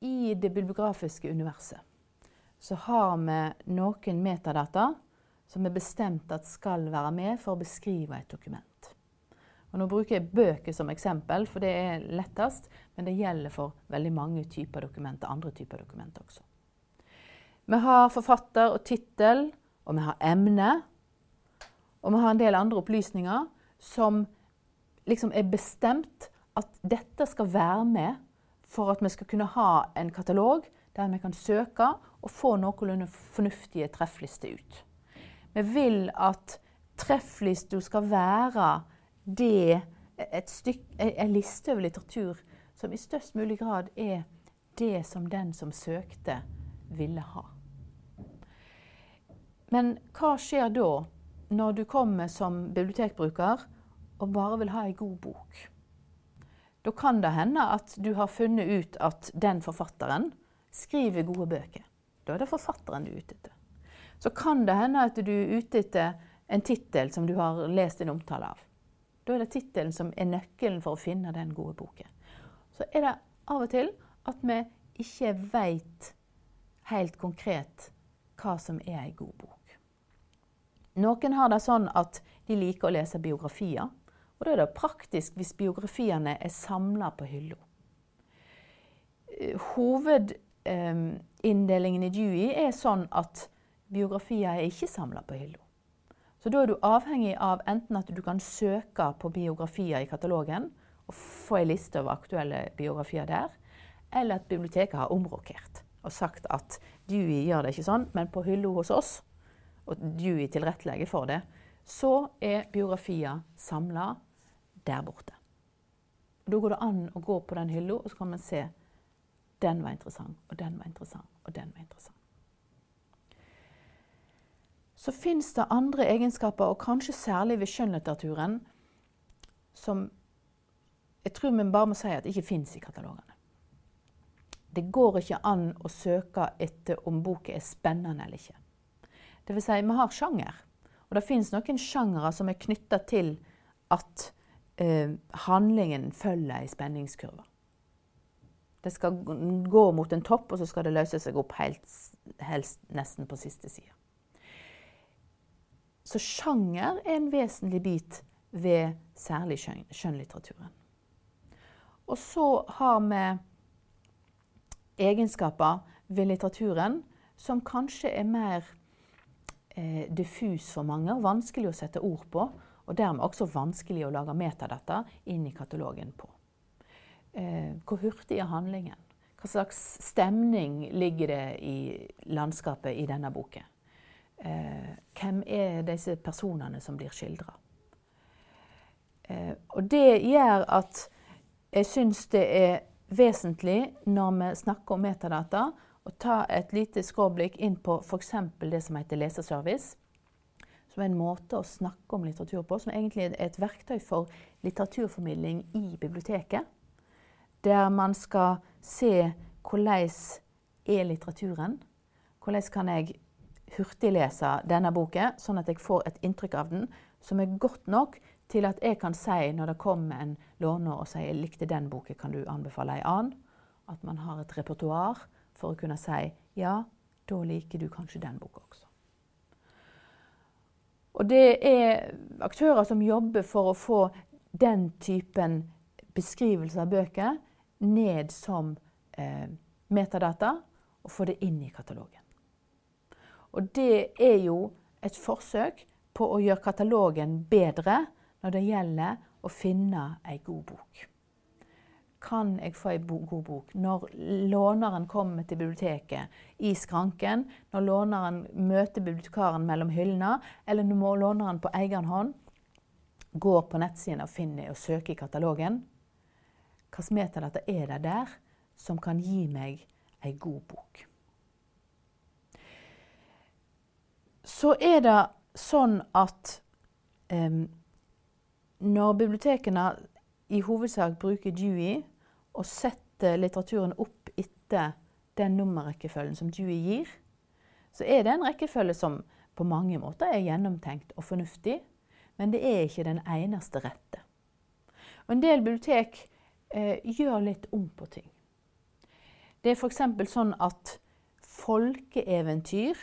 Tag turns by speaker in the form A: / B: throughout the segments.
A: I det bibliografiske universet så har vi noen metadata som er bestemt at skal være med for å beskrive et dokument. Og nå bruker jeg bøker som eksempel, for det er lettest, men det gjelder for veldig mange typer dokumenter, andre typer dokumenter også. Vi har forfatter og tittel, og vi har emne. Og vi har en del andre opplysninger som liksom er bestemt at dette skal være med for at vi skal kunne ha en katalog der vi kan søke og få noenlunde fornuftige trefflister ut. Vi vil at trefflista skal være det et stykke, en liste over litteratur som i størst mulig grad er det som den som søkte, ville ha. Men hva skjer da, når du kommer som bibliotekbruker og bare vil ha ei god bok? Da kan det hende at du har funnet ut at den forfatteren skriver gode bøker. Da er det forfatteren du er ute etter. Så kan det hende at du er ute etter en tittel som du har lest en omtale av. Da er det tittelen som er nøkkelen for å finne den gode boken. Så er det av og til at vi ikke veit helt konkret hva som er ei god bok. Noen har det sånn at de liker å lese biografier. Og da er det praktisk hvis biografiene er samla på hylla. Hovedinndelingen i Dewey er sånn at biografier er ikke samla på hylla. Så da er du avhengig av enten at du kan søke på biografier i katalogen og få ei liste over aktuelle biografier der, eller at biblioteket har omrokert og sagt at Dewey gjør det ikke sånn, men på hylla hos oss, og Dewey tilrettelegger for det, så er biografier samla der borte. Og Da går det an å gå på den hylla, og så kan man se den var interessant, og den var interessant, og den var interessant. Så fins det andre egenskaper, og kanskje særlig ved skjønnlitteraturen, som jeg tror vi bare må si at ikke fins i katalogene. Det går ikke an å søke etter om boka er spennende eller ikke. Det vil si, vi har sjanger. Og det fins noen sjangere som er knytta til at eh, handlingen følger ei spenningskurve. Det skal gå mot en topp, og så skal det løse seg opp helt, helst nesten på siste side. Så sjanger er en vesentlig bit ved særlig skjønnlitteraturen. Og så har vi egenskaper ved litteraturen som kanskje er mer eh, diffus for mange, og vanskelig å sette ord på. Og dermed også vanskelig å lage metadata inn i katalogen på. Eh, hvor hurtig er handlingen? Hva slags stemning ligger det i landskapet i denne boken? Eh, hvem er disse personene som blir skildra? Eh, og det gjør at jeg syns det er vesentlig når vi snakker om metadata, å ta et lite skråblikk inn på f.eks. det som heter leseservice. Som er en måte å snakke om litteratur på, som egentlig er et verktøy for litteraturformidling i biblioteket. Der man skal se hvordan er litteraturen. Hvordan kan jeg hurtiglese denne boken, sånn at jeg får et inntrykk av den som er godt nok til at jeg kan si når det kommer en låner og sier jeg likte den boken, kan du anbefale en annen? At man har et repertoar for å kunne si ja, da liker du kanskje den boka også. Og det er aktører som jobber for å få den typen beskrivelse av bøker ned som eh, metadata, og få det inn i katalogen. Og det er jo et forsøk på å gjøre katalogen bedre når det gjelder å finne ei god bok. Kan jeg få ei god bok? Når låneren kommer til biblioteket i skranken, når låneren møter bibliotekaren mellom hyllene, eller når låneren på egen hånd går på nettsiden og finner og søker i katalogen, Hva metadata er det der som kan gi meg ei god bok? Så er det sånn at um, når bibliotekene i hovedsak bruker Dewey og setter litteraturen opp etter den nummerrekkefølgen som Dewey gir, så er det en rekkefølge som på mange måter er gjennomtenkt og fornuftig, men det er ikke den eneste rette. Og en del bibliotek eh, gjør litt om på ting. Det er f.eks. sånn at folkeeventyr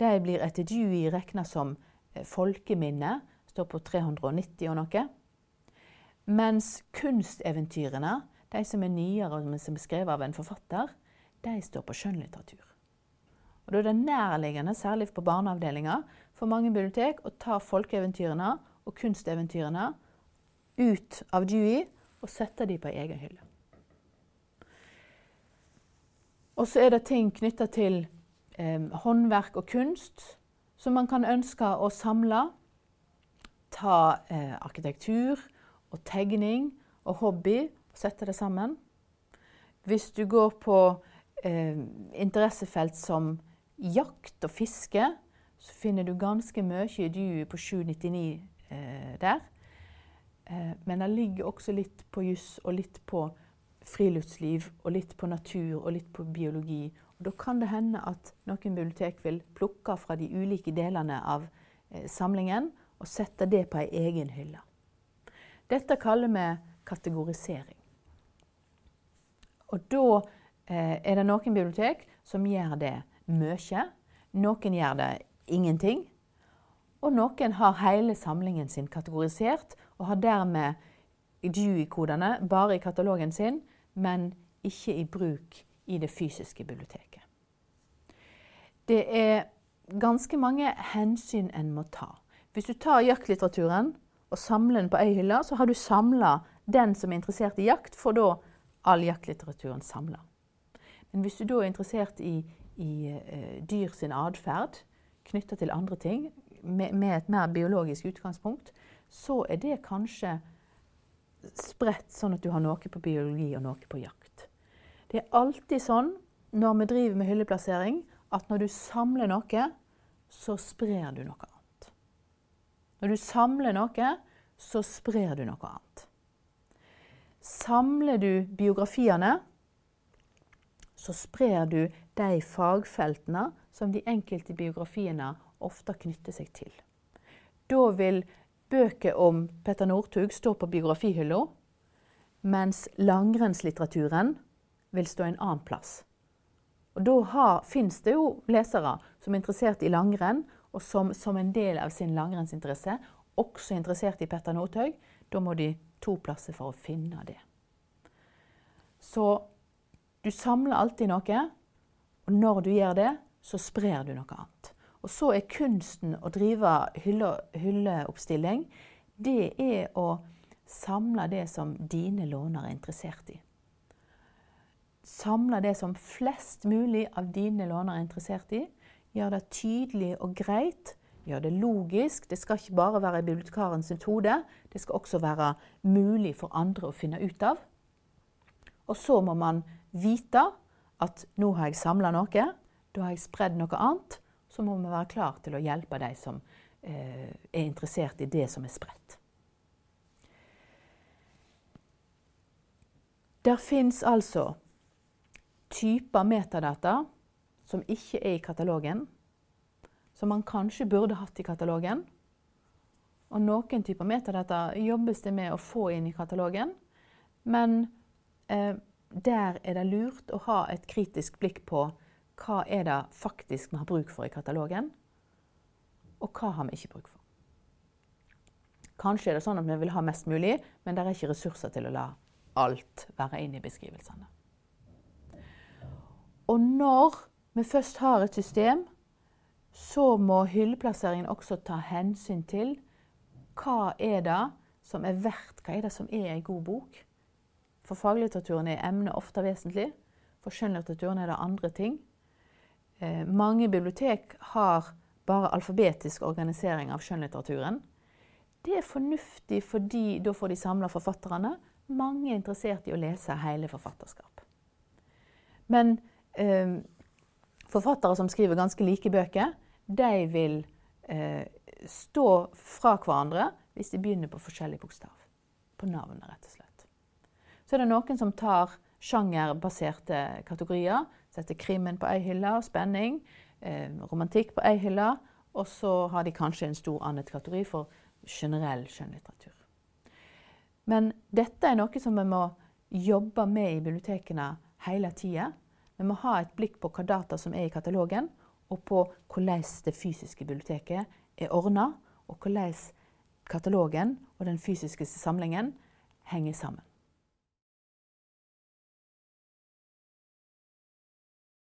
A: de blir etter Dewey regna som eh, folkeminne. Står på 390 og noe. Mens kunsteventyrene, de som er nyere og som er skrevet av en forfatter, de står på skjønnlitteratur. Og Da er det nærliggende, særlig på barneavdelinga, for mange bibliotek å ta folkeeventyrene og kunsteventyrene ut av Dewey og sette dem på ei egen hylle. Og så er det ting knytta til eh, håndverk og kunst som man kan ønske å samle. Ta eh, arkitektur og tegning og hobby og sette det sammen. Hvis du går på eh, interessefelt som jakt og fiske, så finner du ganske mye i du på 799 eh, der. Eh, men det ligger også litt på juss og litt på friluftsliv og litt på natur og litt på biologi. Og da kan det hende at noen bibliotek vil plukke fra de ulike delene av eh, samlingen og sette det på ei egen hylle. Dette kaller vi kategorisering. Og da eh, er det noen bibliotek som gjør det mye. Noen gjør det ingenting. Og noen har hele samlingen sin kategorisert og har dermed Dewey-kodene bare i katalogen sin, men ikke i bruk i det fysiske biblioteket. Det er ganske mange hensyn en må ta. Hvis du tar jaktlitteraturen og samler den på ei hylle, så har du samla den som er interessert i jakt, får da all jaktlitteraturen samla. Men hvis du da er interessert i, i uh, dyr sin atferd knytta til andre ting, med, med, et mer biologisk utgangspunkt, så er det kanskje spredt sånn at du har noe på biologi og noe på jakt. Det er alltid sånn når vi driver med hylleplassering, at når du samler noe, så sprer du noe. Når du samler noe, så sprer du noe annet. Samler du biografiene, så sprer du de fagfeltene som de enkelte biografiene ofte knytter seg til. Da vil bøker om Petter Northug stå på biografihylla, mens langrennslitteraturen vil stå en annen plass. Og Da fins det jo lesere som er interessert i langrenn, og som som en del av sin langrennsinteresse også er interessert i Petter Northaug, Da må de to plasser for å finne det. Så du samler alltid noe, og når du gjør det, så sprer du noe annet. Og så er kunsten å drive hylle, hylleoppstilling, det er å samle det som dine lånere er interessert i. Samle det som flest mulig av dine lånere er interessert i. Gjør det tydelig og greit. Gjør det logisk. Det skal ikke bare være i bibliotekarens hode. Det skal også være mulig for andre å finne ut av. Og så må man vite at nå har jeg samla noe. Da har jeg spredd noe annet så må vi være klar til å hjelpe de som eh, er interessert i det som er spredt. Der fins altså typer metadata som ikke er i katalogen, som man kanskje burde hatt i katalogen. Og noen typer metadata jobbes det med å få inn i katalogen. Men eh, der er det lurt å ha et kritisk blikk på hva er det faktisk vi har bruk for i katalogen, og hva har vi ikke bruk for. Kanskje er det sånn at vi vil ha mest mulig, men det er ikke ressurser til å la alt være inne i beskrivelsene. Og når vi først har et system, så må hylleplasseringen også ta hensyn til hva er det som er verdt, hva er det som er en god bok. For faglitteraturen er emnet ofte vesentlig. For skjønnlitteraturen er det andre ting. Eh, mange bibliotek har bare alfabetisk organisering av skjønnlitteraturen. Det er fornuftig fordi da får de samla forfatterne. Mange er interessert i å lese hele forfatterskap. Men eh, forfattere som skriver ganske like bøker, de vil eh, stå fra hverandre hvis de begynner på forskjellig bokstav. På navnet, rett og slett. Så er det noen som tar sjangerbaserte kategorier Setter krimmen på ei hylle, spenning. Eh, romantikk på ei hylle. Og så har de kanskje en stor annen kategori for generell skjønnlitteratur. Men dette er noe som vi må jobbe med i bibliotekene hele tida. Vi må ha et blikk på hva data som er i katalogen, og på hvordan det fysiske biblioteket er ordna, og hvordan katalogen og den fysiske samlingen henger sammen.